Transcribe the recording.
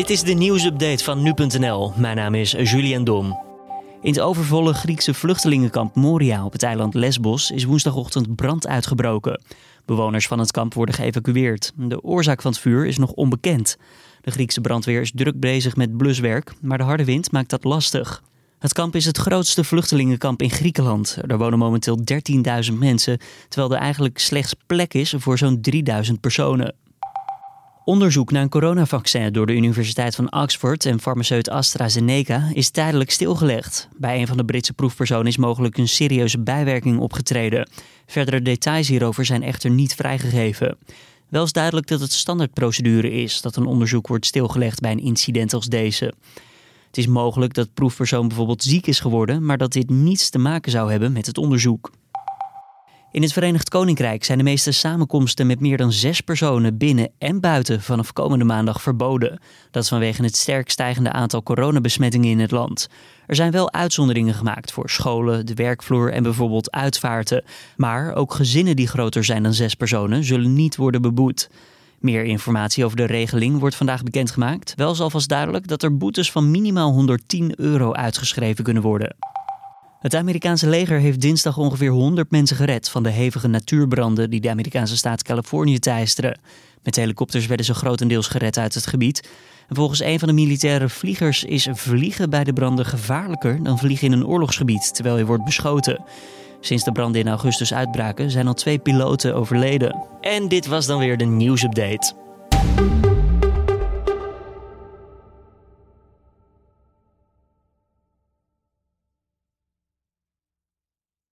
Dit is de nieuwsupdate van nu.nl. Mijn naam is Julian Dom. In het overvolle Griekse vluchtelingenkamp Moria op het eiland Lesbos is woensdagochtend brand uitgebroken. Bewoners van het kamp worden geëvacueerd. De oorzaak van het vuur is nog onbekend. De Griekse brandweer is druk bezig met bluswerk, maar de harde wind maakt dat lastig. Het kamp is het grootste vluchtelingenkamp in Griekenland. Er wonen momenteel 13.000 mensen, terwijl er eigenlijk slechts plek is voor zo'n 3000 personen. Onderzoek naar een coronavaccin door de Universiteit van Oxford en farmaceut AstraZeneca is tijdelijk stilgelegd. Bij een van de Britse proefpersonen is mogelijk een serieuze bijwerking opgetreden. Verdere details hierover zijn echter niet vrijgegeven. Wel is duidelijk dat het standaardprocedure is dat een onderzoek wordt stilgelegd bij een incident als deze. Het is mogelijk dat de proefpersoon bijvoorbeeld ziek is geworden, maar dat dit niets te maken zou hebben met het onderzoek. In het Verenigd Koninkrijk zijn de meeste samenkomsten met meer dan zes personen binnen en buiten vanaf komende maandag verboden. Dat is vanwege het sterk stijgende aantal coronabesmettingen in het land. Er zijn wel uitzonderingen gemaakt voor scholen, de werkvloer en bijvoorbeeld uitvaarten. Maar ook gezinnen die groter zijn dan zes personen zullen niet worden beboet. Meer informatie over de regeling wordt vandaag bekendgemaakt. Wel is alvast duidelijk dat er boetes van minimaal 110 euro uitgeschreven kunnen worden. Het Amerikaanse leger heeft dinsdag ongeveer 100 mensen gered van de hevige natuurbranden die de Amerikaanse staat Californië teisteren. Met helikopters werden ze grotendeels gered uit het gebied. En volgens een van de militaire vliegers is vliegen bij de branden gevaarlijker dan vliegen in een oorlogsgebied terwijl je wordt beschoten. Sinds de branden in augustus uitbraken zijn al twee piloten overleden. En dit was dan weer de nieuwsupdate.